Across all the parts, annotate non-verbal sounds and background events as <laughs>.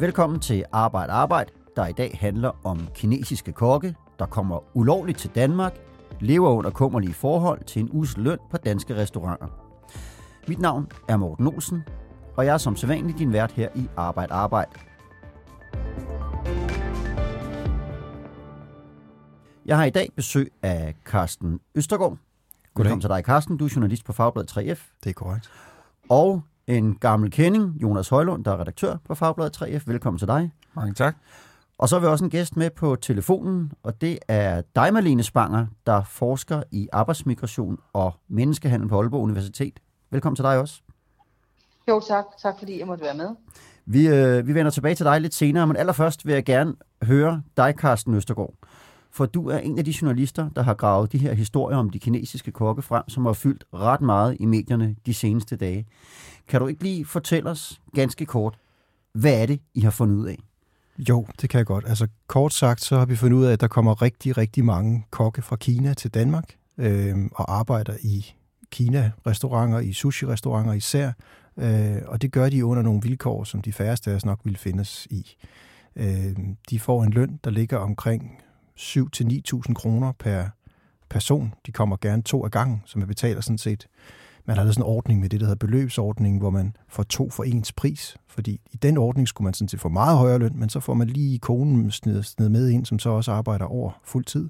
Velkommen til Arbejde Arbejde, der i dag handler om kinesiske kokke, der kommer ulovligt til Danmark, lever under kummerlige forhold til en usel løn på danske restauranter. Mit navn er Morten Olsen, og jeg er som sædvanlig din vært her i Arbejde Arbejde. Jeg har i dag besøg af Carsten Østergaard. Goddag. Velkommen til dig, Carsten. Du er journalist på Fagbladet 3F. Det er korrekt. Og en gammel kending, Jonas Højlund, der er redaktør på Fagbladet 3F. Velkommen til dig. Mange tak. Og så har vi også en gæst med på telefonen, og det er dig, Malene Spanger, der forsker i arbejdsmigration og menneskehandel på Aalborg Universitet. Velkommen til dig også. Jo, tak. Tak fordi jeg måtte være med. Vi, øh, vi vender tilbage til dig lidt senere, men allerførst vil jeg gerne høre dig, Carsten Østergaard. For du er en af de journalister, der har gravet de her historier om de kinesiske kokke frem, som har fyldt ret meget i medierne de seneste dage. Kan du ikke lige fortælle os ganske kort, hvad er det, I har fundet ud af? Jo, det kan jeg godt. Altså kort sagt, så har vi fundet ud af, at der kommer rigtig, rigtig mange kokke fra Kina til Danmark øh, og arbejder i Kina-restauranter, i sushi-restauranter især. Øh, og det gør de under nogle vilkår, som de færreste af os nok vil findes i. Øh, de får en løn, der ligger omkring 7-9.000 kroner per person. De kommer gerne to af gangen, som man betaler sådan set. Man har lavet sådan en ordning med det, der hedder beløbsordningen, hvor man får to for ens pris. Fordi i den ordning skulle man sådan set få meget højere løn, men så får man lige konen sned, med ind, som så også arbejder over fuld tid.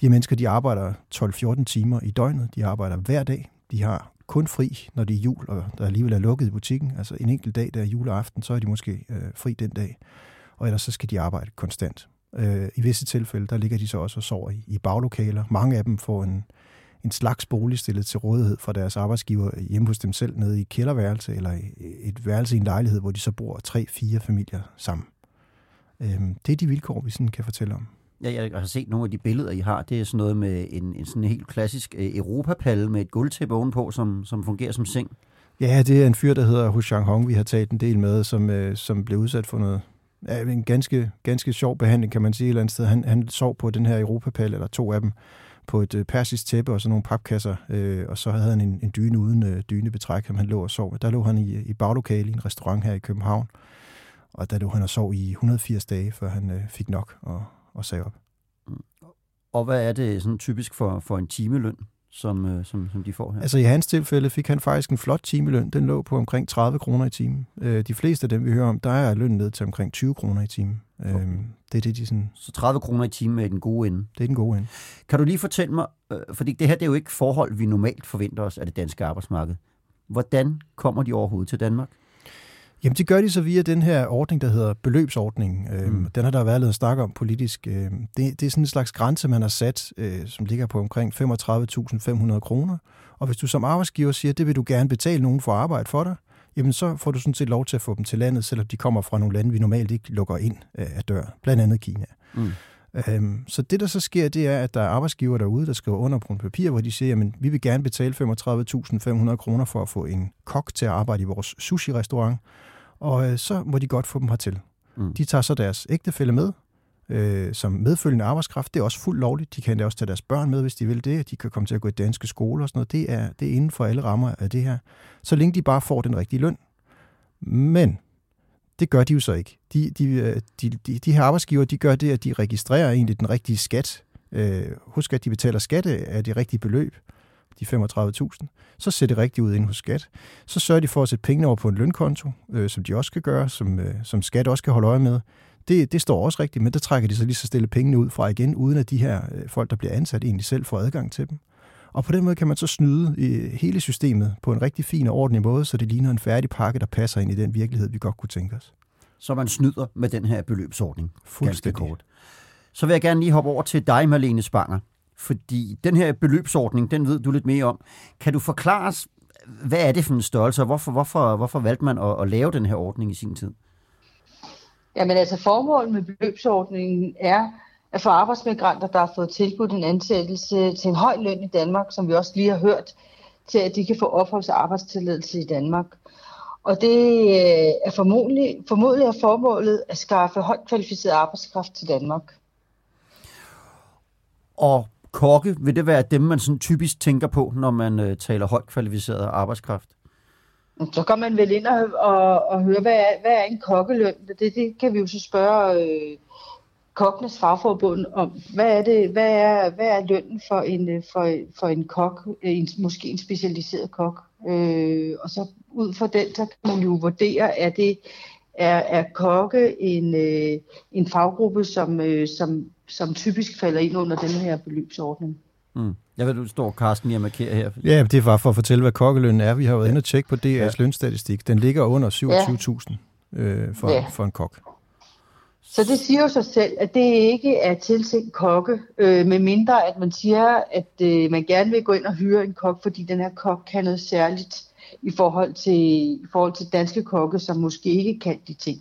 De her mennesker, de arbejder 12-14 timer i døgnet. De arbejder hver dag. De har kun fri, når det er jul, og der alligevel er lukket i butikken. Altså en enkelt dag, der er juleaften, så er de måske øh, fri den dag. Og ellers så skal de arbejde konstant. Øh, I visse tilfælde, der ligger de så også og sover i, i baglokaler. Mange af dem får en, en slags bolig stillet til rådighed fra deres arbejdsgiver hjemme hos dem selv nede i kælderværelse eller et værelse i en lejlighed, hvor de så bor tre-fire familier sammen. Øhm, det er de vilkår, vi sådan kan fortælle om. Ja, jeg har set nogle af de billeder, I har. Det er sådan noget med en, en sådan helt klassisk øh, europapalle med et gulvtæppe ovenpå, som, som fungerer som seng. Ja, det er en fyr, der hedder Hu Hong, vi har talt en del med, som, øh, som blev udsat for noget en ganske, ganske sjov behandling, kan man sige et eller andet sted. Han, han sov på den her europapal, eller to af dem, på et øh, persisk tæppe og så nogle papkasser, øh, og så havde han en, en dyne uden øh, dynebetræk, som han lå og sov. Der lå han i, i baglokale i en restaurant her i København, og der lå han og sov i 180 dage, før han øh, fik nok og, og sagde op. Og hvad er det sådan typisk for, for en timeløn, som, øh, som, som de får her? Altså i hans tilfælde fik han faktisk en flot timeløn. Den lå på omkring 30 kroner i timen. Øh, de fleste af dem, vi hører om, der er lønnen ned til omkring 20 kroner i timen. Okay. Øh, det er det, de sådan... Så 30 kroner i timen er den gode ende? Det er den gode ende. Kan du lige fortælle mig, øh, fordi det her det er jo ikke forhold, vi normalt forventer os af det danske arbejdsmarked. Hvordan kommer de overhovedet til Danmark? Jamen, det gør de så via den her ordning, der hedder beløbsordningen. Øhm, mm. Den har der været lidt snak om politisk. Øhm, det, det er sådan en slags grænse, man har sat, øh, som ligger på omkring 35.500 kroner. Og hvis du som arbejdsgiver siger, det vil du gerne betale nogen for at arbejde for dig, jamen så får du sådan set lov til at få dem til landet, selvom de kommer fra nogle lande, vi normalt ikke lukker ind øh, af dør, blandt andet Kina. Mm. Øhm, så det, der så sker, det er, at der er arbejdsgiver derude, der skriver under på en papir, hvor de siger, at vi vil gerne betale 35.500 kroner for at få en kok til at arbejde i vores sushi-restaurant, og øh, så må de godt få dem hertil. Mm. De tager så deres ægtefælle med, øh, som medfølgende arbejdskraft. Det er også fuldt lovligt. De kan da også tage deres børn med, hvis de vil det. De kan komme til at gå i danske skoler og sådan noget. Det er, det er inden for alle rammer af det her. Så længe de bare får den rigtige løn. Men det gør de jo så ikke. De, de, øh, de, de, de her arbejdsgiver, de gør det, at de registrerer egentlig den rigtige skat. Øh, husk, at de betaler skatte af det rigtige beløb de 35.000, så ser det rigtigt ud inde hos skat. Så sørger de for at sætte pengene over på en lønkonto, øh, som de også kan gøre, som, øh, som skat også kan holde øje med. Det, det står også rigtigt, men der trækker de så lige så stille pengene ud fra igen, uden at de her øh, folk, der bliver ansat, egentlig selv får adgang til dem. Og på den måde kan man så snyde i hele systemet på en rigtig fin og ordentlig måde, så det ligner en færdig pakke, der passer ind i den virkelighed, vi godt kunne tænke os. Så man snyder med den her beløbsordning. Fuldstændig. Kort. Så vil jeg gerne lige hoppe over til dig, Marlene Spanger. Fordi den her beløbsordning, den ved du lidt mere om. Kan du forklare os, hvad er det for en størrelse, og hvorfor, hvorfor, hvorfor valgte man at, at lave den her ordning i sin tid? Jamen altså, formålet med beløbsordningen er at få arbejdsmigranter, der har fået tilbudt en ansættelse til en høj løn i Danmark, som vi også lige har hørt, til at de kan få opholds- og arbejdstilladelse i Danmark. Og det øh, er formodentlig, formodentlig er formålet at skaffe højt kvalificeret arbejdskraft til Danmark. Og kokke, vil det være dem, man sådan typisk tænker på, når man øh, taler højt kvalificeret arbejdskraft? Så kan man vel ind og, og, og høre, hvad er, hvad er en kokkeløn? Det, det kan vi jo så spørge øh, kokkenes fagforbund om. Hvad er, det, hvad er, hvad er lønnen for en, øh, for, for en kok, en, måske en specialiseret kok? Øh, og så ud fra den, så kan man jo vurdere, at det er, er kokke en, øh, en faggruppe, som, øh, som, som typisk falder ind under den her beløbsordning. Mm. Jeg ved, du står, Carsten, lige at markere her. Ja, det var for at fortælle, hvad kokkelønnen er. Vi har været inde og tjekke på DR's ja. lønstatistik. Den ligger under 27.000 øh, for, ja. for en kok. Så det siger jo sig selv, at det ikke er tiltænkt kokke, øh, med mindre at man siger, at øh, man gerne vil gå ind og hyre en kok, fordi den her kok kan noget særligt i forhold til, i forhold til danske kokke, som måske ikke kan de ting.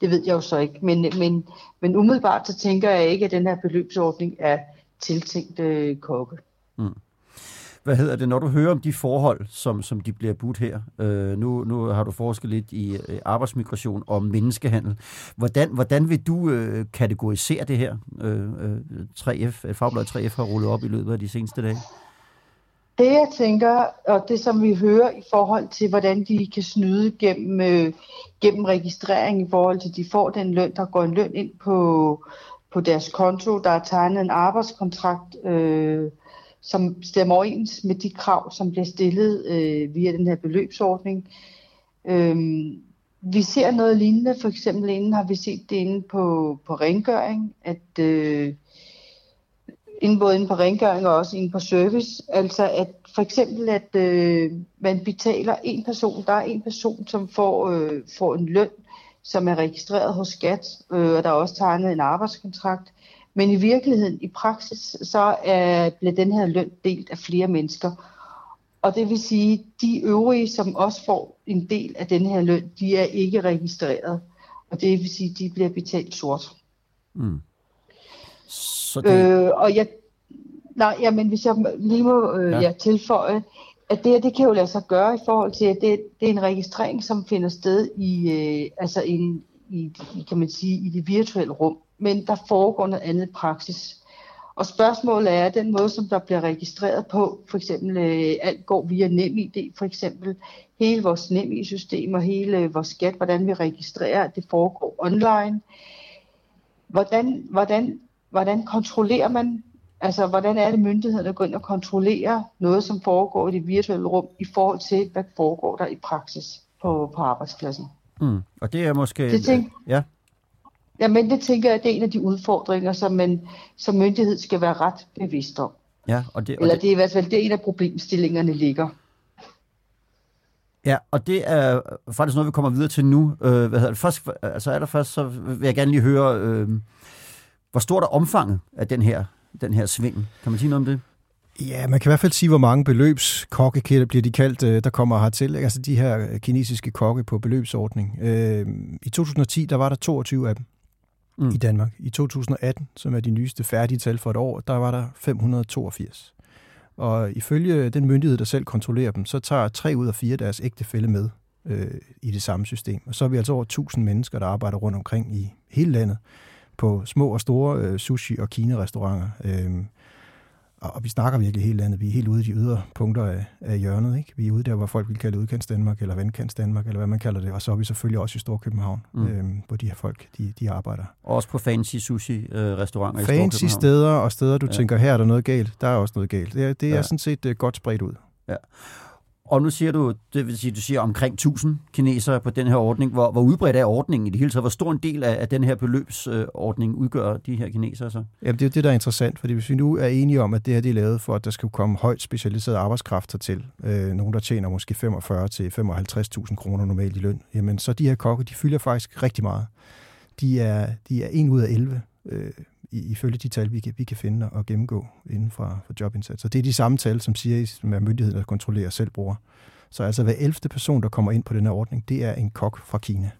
Det ved jeg jo så ikke. Men, men, men umiddelbart så tænker jeg ikke, at den her beløbsordning er tiltænkt øh, kokke. Mm. Hvad hedder det, når du hører om de forhold, som, som de bliver budt her? Øh, nu, nu har du forsket lidt i øh, arbejdsmigration og menneskehandel. Hvordan, hvordan vil du øh, kategorisere det her? Øh, øh, 3F, øh, Fagbladet 3F har rullet op i løbet af de seneste dage. Det jeg tænker, og det som vi hører i forhold til, hvordan de kan snyde gennem, øh, gennem registrering i forhold til, at de får den løn, der går en løn ind på, på deres konto, der er tegnet en arbejdskontrakt, øh, som stemmer overens med de krav, som bliver stillet øh, via den her beløbsordning. Øhm, vi ser noget lignende, for eksempel inden har vi set det inde på, på rengøring, at øh, inden både inde på rengøring og også inde på service, altså at for eksempel at øh, man betaler en person, der er en person, som får, øh, får en løn, som er registreret hos skat, øh, og der er også tegnet en arbejdskontrakt. Men i virkeligheden, i praksis, så er, bliver den her løn delt af flere mennesker. Og det vil sige, de øvrige, som også får en del af den her løn, de er ikke registreret. Og det vil sige, de bliver betalt sort. Mm. Så det... øh, og jeg, nej, jamen, hvis jeg lige må øh, ja. jeg tilføje, at det her, det kan jo lade sig gøre i forhold til, at det, det er en registrering, som finder sted i, øh, altså en, i, kan man sige, i det virtuelle rum, men der foregår noget andet praksis. Og spørgsmålet er, den måde, som der bliver registreret på, for eksempel øh, alt går via NemID, for eksempel hele vores NemID-system og hele øh, vores skat, hvordan vi registrerer, at det foregår online. Hvordan, hvordan, hvordan kontrollerer man Altså, hvordan er det myndighederne går ind og kontrollerer noget, som foregår i det virtuelle rum, i forhold til, hvad foregår der i praksis på, på arbejdspladsen? Mm. Og det er måske... Det tænk, ja. Ja, men det tænker jeg, det er en af de udfordringer, som man som myndighed skal være ret bevidst om. Ja, og det, og Eller det er i hvert fald det er en af problemstillingerne ligger. Ja, og det er faktisk noget, vi kommer videre til nu. Øh, hvad hedder det? Først, altså allerførst, så vil jeg gerne lige høre, øh, hvor stort er omfanget af den her den her sving. Kan man sige noget om det? Ja, man kan i hvert fald sige, hvor mange beløbskokke bliver de kaldt, øh, der kommer hertil. Altså de her kinesiske kokke på beløbsordning. Øh, I 2010, der var der 22 af dem mm. i Danmark. I 2018, som er de nyeste færdige tal for et år, der var der 582. Og ifølge den myndighed, der selv kontrollerer dem, så tager tre ud af fire deres ægtefælle med øh, i det samme system. Og så er vi altså over 1000 mennesker, der arbejder rundt omkring i hele landet på små og store øh, sushi- og kinerestauranter. Øh, og, vi snakker virkelig hele landet. Vi er helt ude i de ydre punkter af, af hjørnet. Ikke? Vi er ude der, hvor folk vil kalde udkants Danmark, eller vandkants Danmark, eller hvad man kalder det. Og så er vi selvfølgelig også i Storkøbenhavn, mm. øhm, hvor de her folk, de, de arbejder. Også på fancy sushi-restauranter i Fancy steder, og steder, du ja. tænker, her er der noget galt. Der er også noget galt. Det er, det er ja. sådan set uh, godt spredt ud. Ja. Og nu siger du, det vil sige, du siger omkring 1000 kinesere på den her ordning. Hvor, hvor udbredt er ordningen i det hele taget? Hvor stor en del af, af den her beløbsordning udgør de her kinesere så? Jamen, det er jo det, der er interessant, fordi hvis vi nu er enige om, at det her det er lavet for, at der skal komme højt specialiseret arbejdskraft til, øh, nogen der tjener måske 45 til 55.000 kroner normalt i løn, jamen så de her kokke, de fylder faktisk rigtig meget. De er, de er 1 ud af 11 øh, ifølge de tal, vi kan, vi kan finde og gennemgå inden for, for jobindsatser. Det er de samme tal, som siger, som er myndigheden, der kontrollerer selv bruger. Så altså hver 11. person, der kommer ind på den her ordning, det er en kok fra Kina.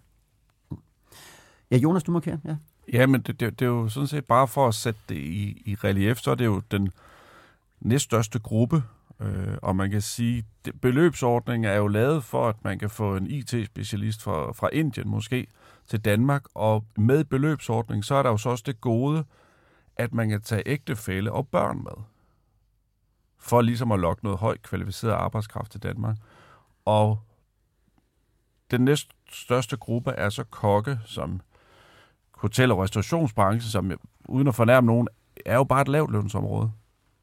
Ja, Jonas, du markerer. Ja, ja men det, det, det er jo sådan set bare for at sætte det i, i relief, så er det jo den næststørste gruppe, øh, og man kan sige, at beløbsordningen er jo lavet for, at man kan få en IT-specialist fra, fra Indien måske til Danmark, og med beløbsordningen, så er der jo så også det gode, at man kan tage ægtefælle og børn med. for ligesom at lokke noget højt kvalificeret arbejdskraft til Danmark. Og den næst største gruppe er så kokke, som hotel- og restaurationsbranchen, som uden at fornærme nogen, er jo bare et lavt lønsområde.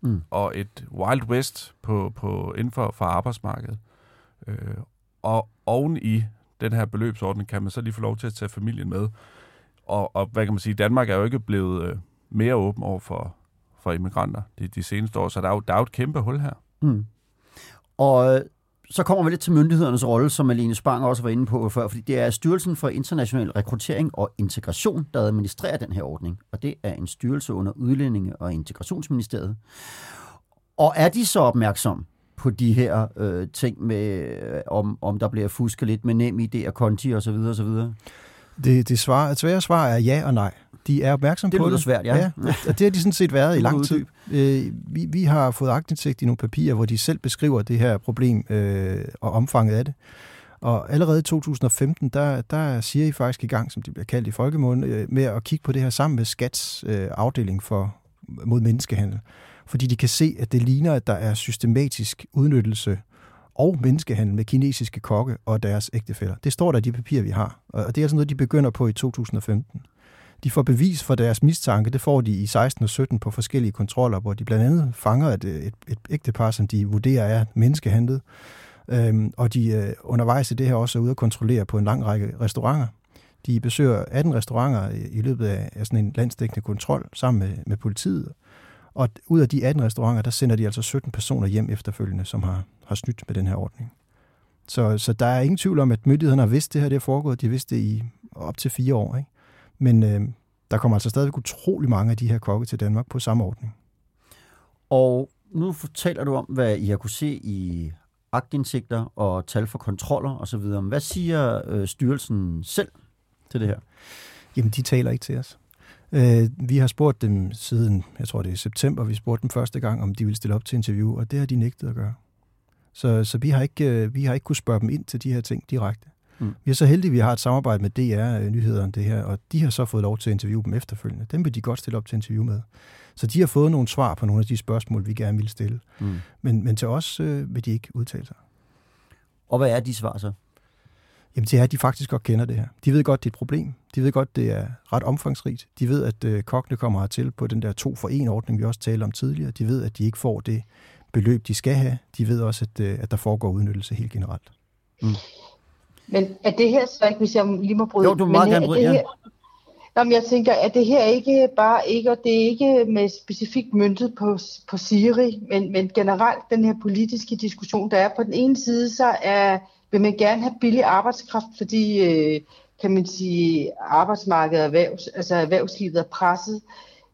Mm. Og et Wild West på, på, inden for, for arbejdsmarkedet. Øh, og oven i den her beløbsordning kan man så lige få lov til at tage familien med. Og, og hvad kan man sige, Danmark er jo ikke blevet øh, mere åben over for, for immigranter de, de seneste år, så der er jo, der er jo et kæmpe hul her. Mm. Og øh, så kommer vi lidt til myndighedernes rolle, som Alene Spang også var inde på før, fordi det er Styrelsen for International Rekruttering og Integration, der administrerer den her ordning. Og det er en styrelse under Udlændinge- og Integrationsministeriet. Og er de så opmærksom på de her øh, ting med, øh, om, om der bliver fusket lidt med nem idé og konti osv. osv.? Det, det svar, svære svar er ja og nej. De er opmærksom det på det. Det svært, ja. ja. <laughs> Og det har de sådan set været i lang tid. Øh, vi, vi har fået agtindsigt i nogle papirer, hvor de selv beskriver det her problem øh, og omfanget af det. Og allerede i 2015, der, der siger I faktisk i gang, som det bliver kaldt i folkemåden, øh, med at kigge på det her sammen med Skats øh, afdeling for mod menneskehandel. Fordi de kan se, at det ligner, at der er systematisk udnyttelse og menneskehandel med kinesiske kokke og deres ægtefæller. Det står der i de papirer, vi har. Og det er altså noget, de begynder på i 2015. De får bevis for deres mistanke, det får de i 16 og 17 på forskellige kontroller, hvor de blandt andet fanger et, øh, et, et ægtepar, som de vurderer er menneskehandlet. Øhm, og de øh, undervejs i det her også er ude at kontrollere på en lang række restauranter. De besøger 18 restauranter i, i løbet af, af sådan en landsdækkende kontrol sammen med, med politiet. Og ud af de 18 restauranter, der sender de altså 17 personer hjem efterfølgende, som har, har snydt med den her ordning. Så, så der er ingen tvivl om, at myndighederne har vidst det her, det er foregået. De har vidst det i op til fire år. Ikke? Men øh, der kommer altså stadigvæk utrolig mange af de her kokke til Danmark på samme ordning. Og nu fortæller du om, hvad I har kunne se i agtindsigter og tal for kontroller osv. Hvad siger øh, styrelsen selv til det her? Jamen, de taler ikke til os. Øh, vi har spurgt dem siden, jeg tror det er september, vi spurgte dem første gang, om de ville stille op til interview, og det har de nægtet at gøre. Så, så vi, har ikke, øh, vi har ikke kunnet spørge dem ind til de her ting direkte. Mm. Vi er så heldige, at vi har et samarbejde med DR-nyhederne øh, det her, og de har så fået lov til at interviewe dem efterfølgende. Dem vil de godt stille op til interview med. Så de har fået nogle svar på nogle af de spørgsmål, vi gerne vil stille. Mm. Men, men til os øh, vil de ikke udtale sig. Og hvad er de svar så? Jamen det er, at de faktisk godt kender det her. De ved godt, det er et problem. De ved godt, det er ret omfangsrigt. De ved, at øh, kokkene kommer hertil på den der to for en ordning, vi også talte om tidligere. De ved, at de ikke får det beløb, de skal have. De ved også, at, øh, at der foregår udnyttelse helt generelt. Mm. Men er det her så ikke, hvis jeg lige må bryde? Jo, du må meget gerne bryde, ja. Her, Nå, men jeg tænker, at det her ikke bare ikke, og det er ikke med specifikt myndet på, på Siri, men, men generelt den her politiske diskussion, der er på den ene side, så er, vil man gerne have billig arbejdskraft, fordi øh, kan man sige, arbejdsmarkedet erhvervs, altså erhvervslivet er presset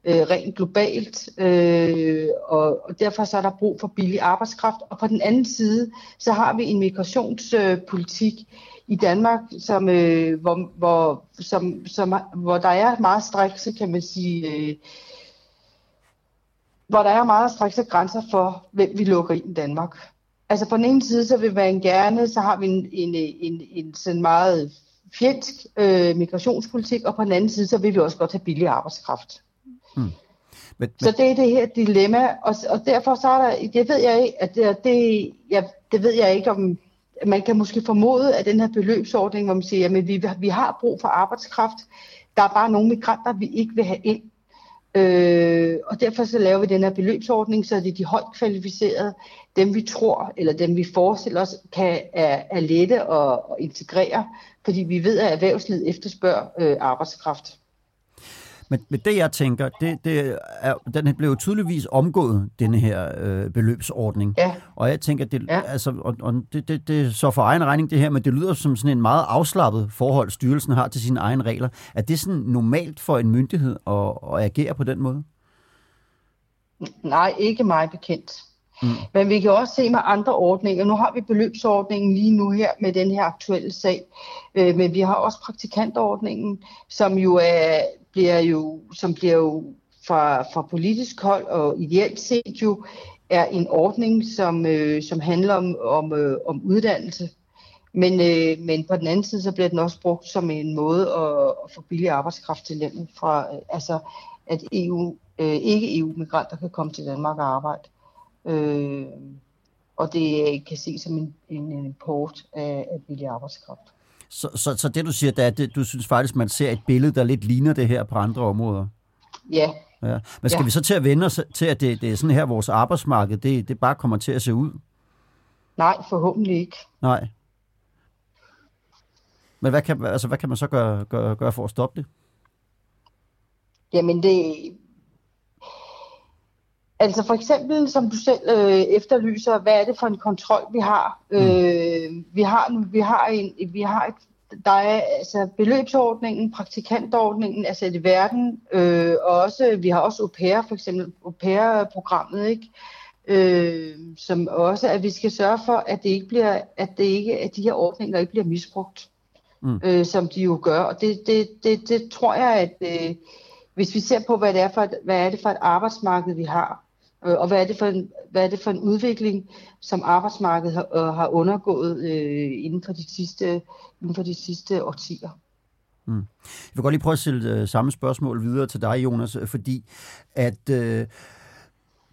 øh, rent globalt, øh, og, og derfor så er der brug for billig arbejdskraft. Og på den anden side, så har vi en migrationspolitik, øh, i Danmark, som, øh, hvor, hvor, som, som, hvor der er meget strikse, kan man sige, øh, hvor der er meget strikse grænser for, hvem vi lukker ind i Danmark. Altså på den ene side, så vil man gerne, så har vi en, en, en, en sådan meget fjendsk øh, migrationspolitik, og på den anden side, så vil vi også godt have billig arbejdskraft. Hmm. Men, men... Så det er det her dilemma, og, og derfor så er der, det ved jeg ikke, at det, det, ja, det ved jeg ikke, om man kan måske formode, at den her beløbsordning, hvor man siger, at vi, vi har brug for arbejdskraft, der er bare nogle migranter, vi ikke vil have ind. Øh, og derfor så laver vi den her beløbsordning, så det er de højt kvalificerede, dem vi tror, eller dem vi forestiller os, kan, er, er lette at, at integrere, fordi vi ved, at erhvervslivet efterspørger øh, arbejdskraft. Men, men det, jeg tænker, det, det er, den blev jo tydeligvis omgået, denne her øh, beløbsordning. Ja. Og jeg tænker, det, ja. altså, og, og det, det, det så for egen regning det her, men det lyder som sådan en meget afslappet forhold, styrelsen har til sine egne regler. Er det sådan normalt for en myndighed at, at agere på den måde? Nej, ikke meget bekendt. Mm. Men vi kan også se med andre ordninger. Nu har vi beløbsordningen lige nu her med den her aktuelle sag. Øh, men vi har også praktikantordningen, som jo er bliver jo, som bliver jo fra, fra politisk hold og ideelt set jo er en ordning, som, øh, som handler om, om, øh, om uddannelse. Men, øh, men på den anden side, så bliver den også brugt som en måde at, at få billig arbejdskraft til landet, fra, øh, altså at EU, øh, ikke EU-migranter kan komme til Danmark og arbejde. Øh, og det kan ses som en, en import af, af billig arbejdskraft. Så, så, så det du siger, det er, at du synes faktisk, man ser et billede, der lidt ligner det her på andre områder? Ja. ja. Men skal ja. vi så til at vende os til, at det, det er sådan her, vores arbejdsmarked, det, det bare kommer til at se ud? Nej, forhåbentlig ikke. Nej. Men hvad kan, altså, hvad kan man så gøre, gøre, gøre for at stoppe det? Jamen det... Altså for eksempel, som du selv øh, efterlyser, hvad er det for en kontrol, vi har? Mm. Øh, vi har, vi har, en, vi har et, der er altså beløbsordningen, praktikantordningen er sat i verden, øh, og også, vi har også au pair, for eksempel au pair-programmet, ikke? Øh, som også, at vi skal sørge for, at det ikke bliver, at det ikke, at de her ordninger ikke bliver misbrugt, mm. øh, som de jo gør. Og det, det, det, det tror jeg, at øh, hvis vi ser på, hvad det er for et, hvad er det for et arbejdsmarked, vi har, øh, og hvad er, det for en, hvad er det for en udvikling, som arbejdsmarkedet har, øh, har undergået øh, inden, for de sidste, inden for de sidste årtier. Mm. Jeg vil godt lige prøve at stille øh, samme spørgsmål videre til dig, Jonas, øh, fordi at øh,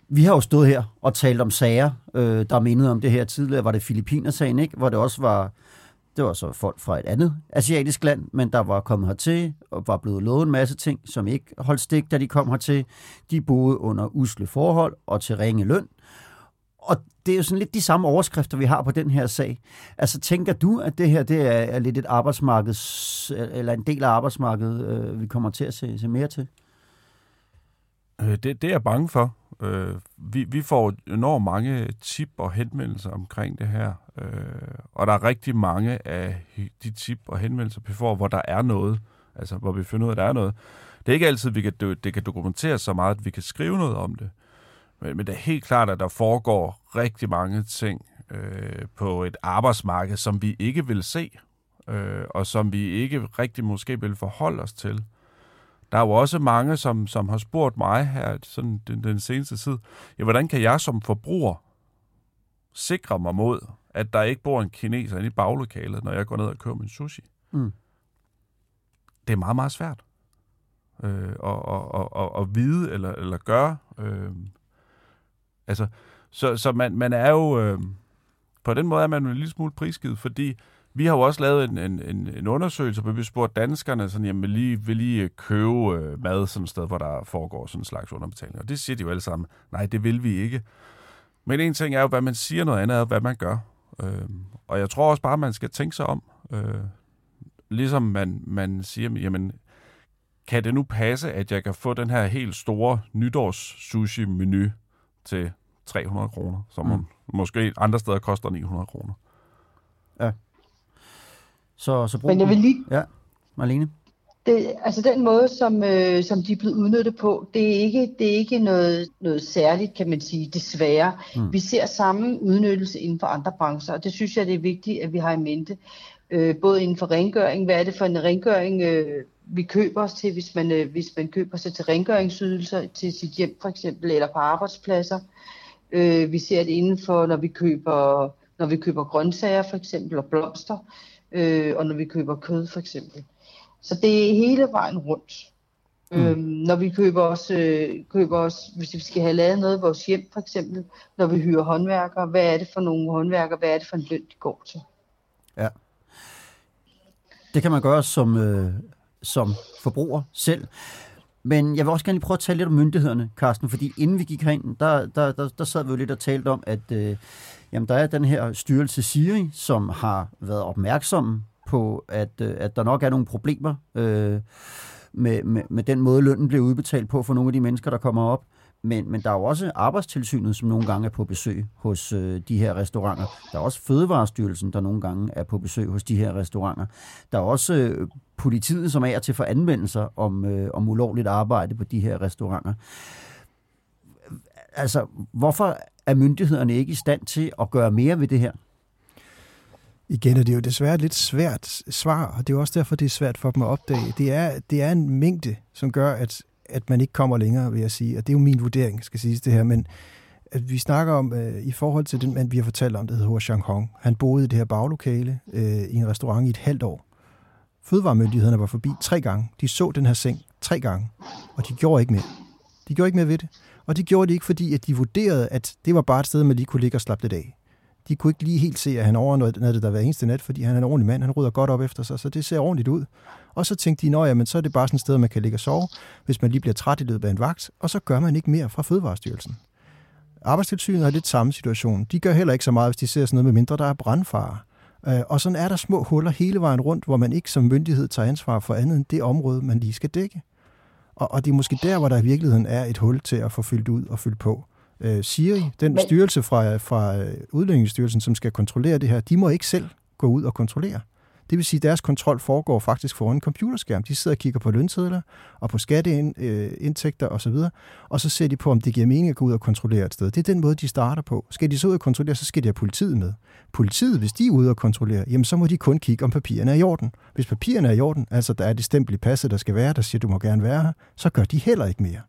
vi har jo stået her og talt om sager, øh, der mindede om det her tidligere. Var det Filippinersagen, ikke? Hvor det også var det var så folk fra et andet asiatisk land, men der var kommet hertil og var blevet lovet en masse ting, som ikke holdt stik, da de kom hertil. De boede under usle forhold og til ringe løn. Og det er jo sådan lidt de samme overskrifter, vi har på den her sag. Altså, tænker du, at det her det er, er lidt et arbejdsmarked, eller en del af arbejdsmarkedet, øh, vi kommer til at se, se mere til? Øh, det, det er jeg bange for. Øh, vi, vi får enormt mange tip og henvendelser omkring det her, øh, og der er rigtig mange af de tip og henvendelser, vi får, hvor der er noget, altså hvor vi finder ud af, at der er noget. Det er ikke altid, vi kan, det kan dokumenteres så meget, at vi kan skrive noget om det, men, men det er helt klart, at der foregår rigtig mange ting øh, på et arbejdsmarked, som vi ikke vil se, øh, og som vi ikke rigtig måske vil forholde os til. Der er jo også mange, som, som har spurgt mig her sådan den, den seneste tid, ja, hvordan kan jeg som forbruger sikre mig mod, at der ikke bor en kineser inde i baglokalet, når jeg går ned og køber min sushi? Mm. Det er meget, meget svært øh, at, at, at, at vide eller, eller gøre. Øh, altså, så, så man, man er jo... Øh, på den måde er man jo en lille smule prisgivet, fordi vi har jo også lavet en, en, en, en undersøgelse, hvor vi spurgte danskerne, sådan, jamen, vil lige, vil lige købe øh, mad sådan et sted, hvor der foregår sådan en slags underbetaling. Og det siger de jo alle sammen, nej, det vil vi ikke. Men en ting er jo, hvad man siger, noget andet er, hvad man gør. Øh, og jeg tror også bare, man skal tænke sig om. Øh, ligesom man, man siger, jamen, kan det nu passe, at jeg kan få den her helt store nytårs sushi-menu til 300 kroner, som mm. måske andre steder koster 900 kroner? Ja. Så, så brug Men jeg vil lige... Ja, Marlene? Det, altså den måde, som, øh, som de er blevet udnyttet på, det er ikke, det er ikke noget, noget særligt, kan man sige, desværre. Mm. Vi ser samme udnyttelse inden for andre brancher, og det synes jeg, det er vigtigt, at vi har i mente. Øh, både inden for rengøring, hvad er det for en rengøring, øh, vi køber os til, hvis man, øh, hvis man køber sig til rengøringsydelser til sit hjem for eksempel, eller på arbejdspladser. Øh, vi ser det inden for, når vi køber, når vi køber grøntsager for eksempel, og blomster øh, og når vi køber kød for eksempel. Så det er hele vejen rundt. Mm. Øhm, når vi køber os, øh, køber os, hvis vi skal have lavet noget i vores hjem for eksempel, når vi hyrer håndværkere, hvad er det for nogle håndværkere, hvad er det for en løn, de går til? Ja. Det kan man gøre som, øh, som forbruger selv. Men jeg vil også gerne lige prøve at tale lidt om myndighederne, Carsten, fordi inden vi gik herind, der, der, der, der sad vi jo lidt og talte om, at øh, jamen, der er den her styrelse Siri, som har været opmærksom på, at, øh, at der nok er nogle problemer øh, med, med, med den måde, lønnen bliver udbetalt på for nogle af de mennesker, der kommer op. Men, men der er jo også arbejdstilsynet, som nogle gange er på besøg hos øh, de her restauranter. Der er også Fødevarestyrelsen, der nogle gange er på besøg hos de her restauranter. Der er også øh, politiet, som er til for anvendelser om, øh, om ulovligt arbejde på de her restauranter. Altså, hvorfor er myndighederne ikke i stand til at gøre mere ved det her? Igen er det jo desværre et lidt svært svar, og det er jo også derfor, det er svært for dem at opdage. Det er, det er en mængde, som gør, at, at man ikke kommer længere, vil jeg sige. Og det er jo min vurdering, skal siges det her. Men at vi snakker om, øh, i forhold til den mand, vi har fortalt om, der hedder Hua Hong. Han boede i det her baglokale øh, i en restaurant i et halvt år. Fødevaremyndighederne var forbi tre gange. De så den her seng tre gange, og de gjorde ikke mere. De gjorde ikke mere ved det. Og det gjorde de ikke, fordi at de vurderede, at det var bare et sted, man lige kunne ligge og slappe lidt af. De kunne ikke lige helt se, at han overnattede der hver eneste nat, fordi han er en ordentlig mand, han rydder godt op efter sig, så det ser ordentligt ud. Og så tænkte de, at ja, men så er det bare sådan et sted, man kan ligge og sove, hvis man lige bliver træt i løbet af en vagt, og så gør man ikke mere fra Fødevarestyrelsen. Arbejdstilsynet er lidt samme situation. De gør heller ikke så meget, hvis de ser sådan noget med mindre, der er brandfare. Øh, og sådan er der små huller hele vejen rundt, hvor man ikke som myndighed tager ansvar for andet end det område, man lige skal dække. Og, og det er måske der, hvor der i virkeligheden er et hul til at få fyldt ud og fyldt på. Øh, Siri, den Men... styrelse fra, fra øh, Udlændingsstyrelsen, som skal kontrollere det her, de må ikke selv gå ud og kontrollere. Det vil sige, at deres kontrol foregår faktisk foran en computerskærm. De sidder og kigger på lønsedler og på skatteindtægter øh, osv., og så ser de på, om det giver mening at gå ud og kontrollere et sted. Det er den måde, de starter på. Skal de så ud og kontrollere, så skal de have politiet med. Politiet, hvis de er ude og kontrollere, jamen så må de kun kigge, om papirerne er i orden. Hvis papirerne er i orden, altså der er det stempel i passet, der skal være, der siger, du må gerne være her, så gør de heller ikke mere.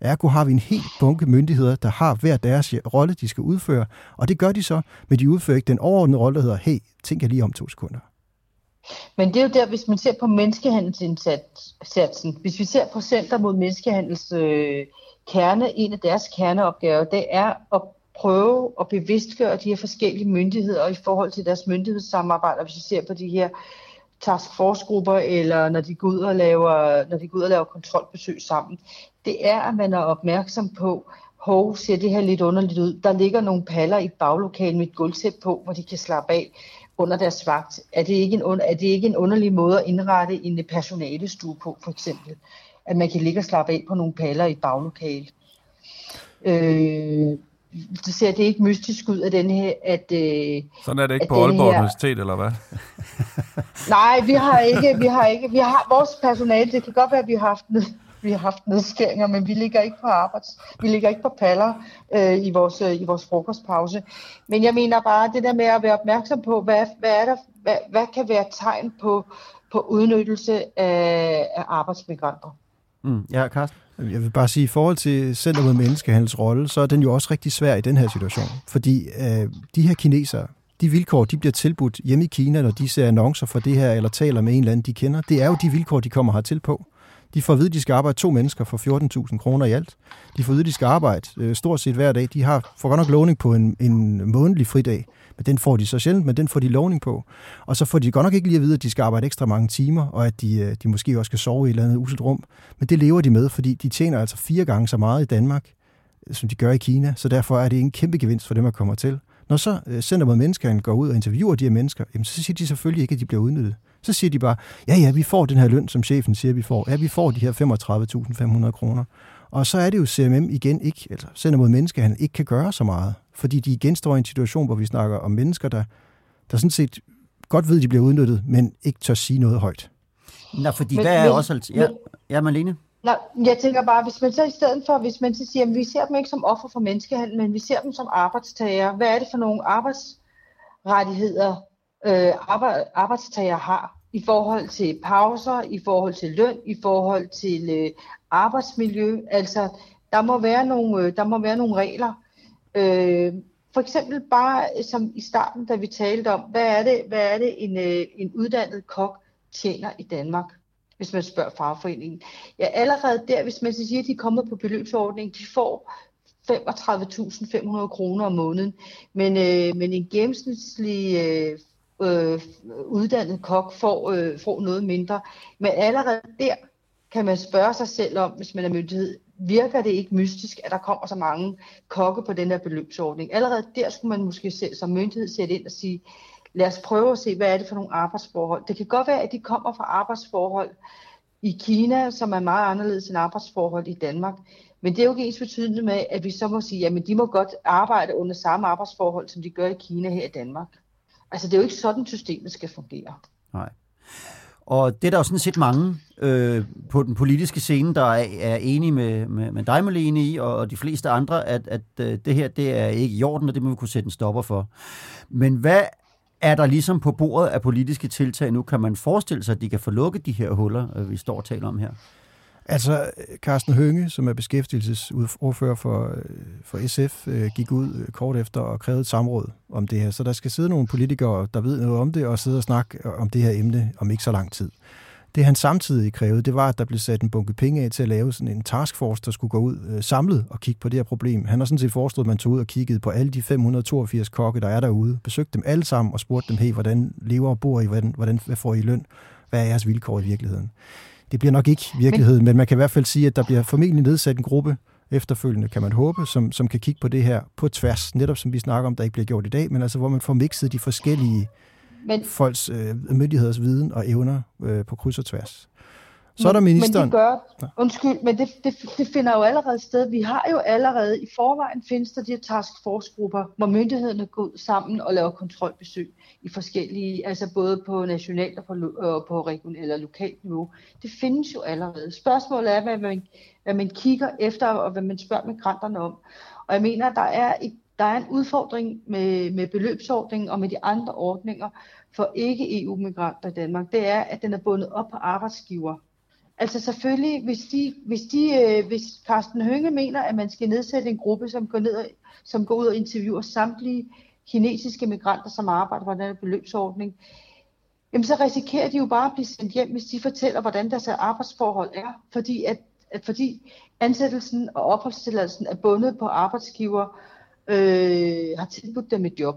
Ergo har vi en helt bunke myndigheder, der har hver deres rolle, de skal udføre, og det gør de så, men de udfører ikke den overordnede rolle, der hedder, hey, tænk jeg lige om to sekunder. Men det er jo der, hvis man ser på menneskehandelsindsatsen, hvis vi ser på Center mod Menneskehandels øh, kerne, en af deres kerneopgaver, det er at prøve at bevidstgøre de her forskellige myndigheder i forhold til deres myndighedssamarbejder, hvis vi ser på de her task grupper eller når de går ud og laver når de går ud og laver kontrolbesøg sammen. Det er at man er opmærksom på, hov, ser det her lidt underligt ud. Der ligger nogle paller i baglokalen med et gulvtæp på, hvor de kan slappe af under deres vagt. Er det, ikke en, er det ikke en underlig måde at indrette en personalestue på, for eksempel? At man kan ligge og slappe af på nogle paller i et baglokale. Øh, det ser det ikke mystisk ud af den her, at... Øh, Sådan er det ikke på Aalborg her... Universitet, eller hvad? Nej, vi har ikke, vi har ikke, vi har vores personale, det kan godt være, at vi har haft vi har haft nedskæringer, men vi ligger ikke på arbejds, vi ligger ikke på paller øh, i, vores, øh, i vores frokostpause. Men jeg mener bare, det der med at være opmærksom på, hvad, hvad, er der, hvad, hvad kan være tegn på, på udnyttelse af, af arbejdsmigranter. Mm, ja, Karsten? Jeg vil bare sige, i forhold til Center mod Menneskehandels rolle, så er den jo også rigtig svær i den her situation. Fordi øh, de her kinesere, de vilkår, de bliver tilbudt hjemme i Kina, når de ser annoncer for det her, eller taler med en eller anden, de kender, det er jo de vilkår, de kommer hertil på. De får at vide, at de skal arbejde to mennesker for 14.000 kroner i alt. De får at vide, at de skal arbejde øh, stort set hver dag. De har, får godt nok lovning på en, en månedlig fridag, men den får de så sjældent, men den får de lovning på. Og så får de godt nok ikke lige at vide, at de skal arbejde ekstra mange timer, og at de, øh, de måske også skal sove i et eller andet uselt rum. Men det lever de med, fordi de tjener altså fire gange så meget i Danmark, øh, som de gør i Kina, så derfor er det en kæmpe gevinst for dem at komme til. Når så øh, Center mod Menneskehandel går ud og interviewer de her mennesker, jamen, så siger de selvfølgelig ikke, at de bliver udnyttet. Så siger de bare, ja ja, vi får den her løn, som chefen siger, vi får. Ja, vi får de her 35.500 kroner. Og så er det jo CMM igen ikke, altså Center mod Menneskehandel, ikke kan gøre så meget. Fordi de igen står i en situation, hvor vi snakker om mennesker, der, der sådan set godt ved, at de bliver udnyttet, men ikke tør sige noget højt. Nå, fordi men, hvad er men, også... Ja, ja Malene? Nej, jeg tænker bare, hvis man så i stedet for, hvis man så siger, at vi ser dem ikke som offer for menneskehandel, men vi ser dem som arbejdstager. Hvad er det for nogle arbejdsrettigheder, øh, arbejdstager har i forhold til pauser, i forhold til løn, i forhold til øh, arbejdsmiljø. Altså, der må være nogle, øh, der må være nogle regler. Øh, for eksempel bare øh, som i starten, da vi talte om, hvad er det, hvad er det en, øh, en uddannet kok tjener i Danmark? Hvis man spørger fagforeningen. Ja, allerede der, hvis man siger, at de kommer på beløbsordningen, de får 35.500 kroner om måneden. Men, øh, men en gennemsnitlig øh, øh, uddannet kok får, øh, får noget mindre. Men allerede der kan man spørge sig selv om, hvis man er myndighed, virker det ikke mystisk, at der kommer så mange kokke på den her beløbsordning? Allerede der skulle man måske selv som myndighed sætte ind og sige, lad os prøve at se, hvad er det for nogle arbejdsforhold. Det kan godt være, at de kommer fra arbejdsforhold i Kina, som er meget anderledes end arbejdsforhold i Danmark. Men det er jo ikke ens betydende med, at vi så må sige, at de må godt arbejde under samme arbejdsforhold, som de gør i Kina her i Danmark. Altså det er jo ikke sådan, systemet skal fungere. Nej. Og det er der jo sådan set mange øh, på den politiske scene, der er, er enige med, med, med dig, Malene, i, og, og de fleste andre, at, at øh, det her det er ikke i orden, og det må vi kunne sætte en stopper for. Men hvad er der ligesom på bordet af politiske tiltag nu? Kan man forestille sig, at de kan få lukket de her huller, øh, vi står og taler om her? Altså, Carsten Hønge, som er beskæftigelsesordfører for, øh, for SF, øh, gik ud kort efter og krævede et samråd om det her. Så der skal sidde nogle politikere, der ved noget om det, og sidde og snakke om det her emne om ikke så lang tid. Det han samtidig krævede, det var, at der blev sat en bunke penge af til at lave sådan en taskforce, der skulle gå ud øh, samlet og kigge på det her problem. Han har sådan set foreslået, at man tog ud og kiggede på alle de 582 kokke, der er derude, besøgte dem alle sammen og spurgte dem, hey, hvordan lever og bor I, hvordan, hvordan hvad får I løn, hvad er jeres vilkår i virkeligheden? Det bliver nok ikke virkeligheden, men, man kan i hvert fald sige, at der bliver formentlig nedsat en gruppe efterfølgende, kan man håbe, som, som kan kigge på det her på tværs, netop som vi snakker om, der ikke bliver gjort i dag, men altså hvor man får mixet de forskellige men, folks øh, myndigheders viden og evner øh, på kryds og tværs. Så er der ministeren. Men det gør, undskyld, men det, det, det finder jo allerede sted. Vi har jo allerede, i forvejen findes der de her taskforce-grupper, hvor myndighederne går ud sammen og laver kontrolbesøg i forskellige, altså både på nationalt og på, og på regionalt eller lokalt niveau. Det findes jo allerede. Spørgsmålet er, hvad man, hvad man kigger efter, og hvad man spørger migranterne om. Og jeg mener, der er, et, der er en udfordring med, med beløbsordningen og med de andre ordninger for ikke-EU-migranter i Danmark. Det er, at den er bundet op på arbejdsgiver Altså selvfølgelig, hvis, de, hvis, de, øh, hvis Carsten Hønge mener, at man skal nedsætte en gruppe, som går, ned, som går ud og interviewer samtlige kinesiske migranter, som arbejder på den her beløbsordning, jamen så risikerer de jo bare at blive sendt hjem, hvis de fortæller, hvordan deres arbejdsforhold er. Fordi, at, at fordi ansættelsen og opholdstilladelsen er bundet på arbejdsgiver, øh, har tilbudt dem et job.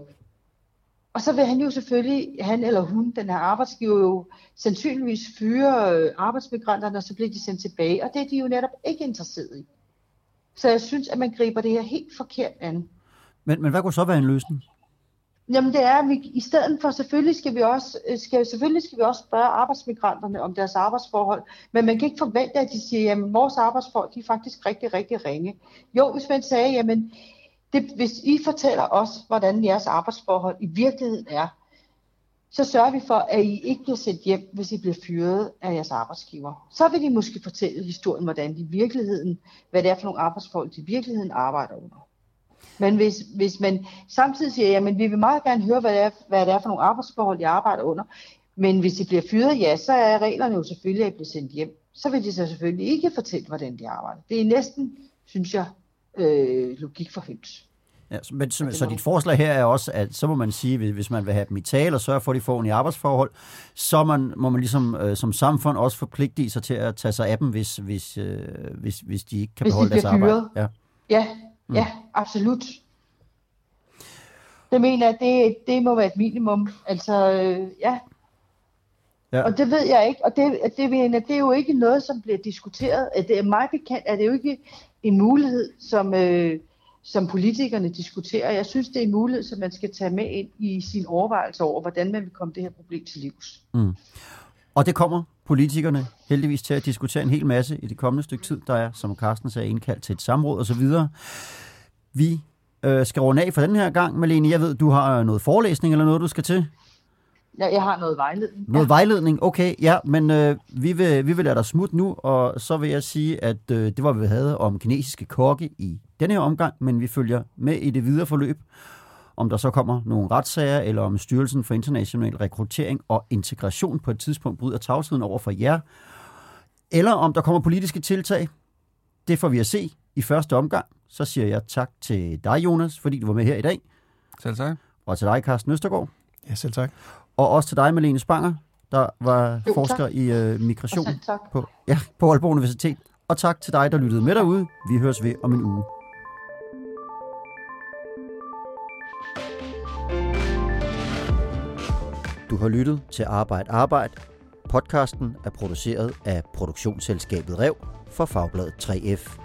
Og så vil han jo selvfølgelig, han eller hun, den her arbejdsgiver jo sandsynligvis fyre øh, arbejdsmigranterne, og så bliver de sendt tilbage. Og det er de jo netop ikke interesseret i. Så jeg synes, at man griber det her helt forkert an. Men, men hvad kunne så være en løsning? Jamen det er, at vi i stedet for, selvfølgelig skal vi også, øh, skal, selvfølgelig skal vi også spørge arbejdsmigranterne om deres arbejdsforhold, men man kan ikke forvente, at de siger, at vores arbejdsforhold de er faktisk rigtig, rigtig ringe. Jo, hvis man sagde, jamen det, hvis I fortæller os, hvordan jeres arbejdsforhold i virkeligheden er, så sørger vi for, at I ikke bliver sendt hjem, hvis I bliver fyret af jeres arbejdsgiver. Så vil de måske fortælle historien, hvordan de i virkeligheden, hvad det er for nogle arbejdsforhold, de i virkeligheden arbejder under. Men hvis, hvis man samtidig siger, at vi vil meget gerne høre, hvad det, er, hvad det er for nogle arbejdsforhold, de arbejder under, men hvis de bliver fyret, ja, så er reglerne jo selvfølgelig, at I bliver sendt hjem. Så vil de så selvfølgelig ikke fortælle, hvordan de arbejder. Det er næsten, synes jeg, øh, logik for høns. Ja, men, så, så dit forslag her er også, at så må man sige, hvis man vil have dem i tale og sørge for, at de får en i arbejdsforhold, så man, må man ligesom øh, som samfund også forpligte sig til at tage sig af dem, hvis, hvis, øh, hvis, hvis de ikke kan hvis beholde de deres arbejde. Ja, ja, mm. ja absolut. Det mener jeg, det, det må være et minimum. Altså, øh, ja. ja. Og det ved jeg ikke, og det, det, mener, det er jo ikke noget, som bliver diskuteret. Det er mig bekendt, at det jo ikke en mulighed, som... Øh, som politikerne diskuterer. Jeg synes, det er en mulighed, som man skal tage med ind i sin overvejelse over, hvordan man vil komme det her problem til livs. Mm. Og det kommer politikerne heldigvis til at diskutere en hel masse i det kommende stykke tid. Der er, som Carsten sagde, indkaldt til et samråd osv. Vi øh, skal runde af for den her gang. Malene, jeg ved, du har noget forelæsning eller noget, du skal til. Ja, jeg har noget vejledning. Noget ja. vejledning, okay. Ja, men øh, vi, vil, vi vil lade dig smutte nu, og så vil jeg sige, at øh, det var, hvad vi havde om kinesiske kokke i denne her omgang, men vi følger med i det videre forløb, om der så kommer nogle retssager, eller om Styrelsen for International Rekruttering og Integration på et tidspunkt bryder tavsheden over for jer, eller om der kommer politiske tiltag. Det får vi at se i første omgang. Så siger jeg tak til dig, Jonas, fordi du var med her i dag. Selv tak. Og til dig, Carsten Østergaard. Ja, selv tak. Og også til dig, Malene Spanger, der var jo, forsker <laughs> tak. i uh, migration på, ja, på Aalborg Universitet. Og tak til dig, der lyttede med derude. Vi høres ved om en uge. Du har lyttet til Arbejde Arbejde. Podcasten er produceret af produktionsselskabet Rev for Fagbladet 3F.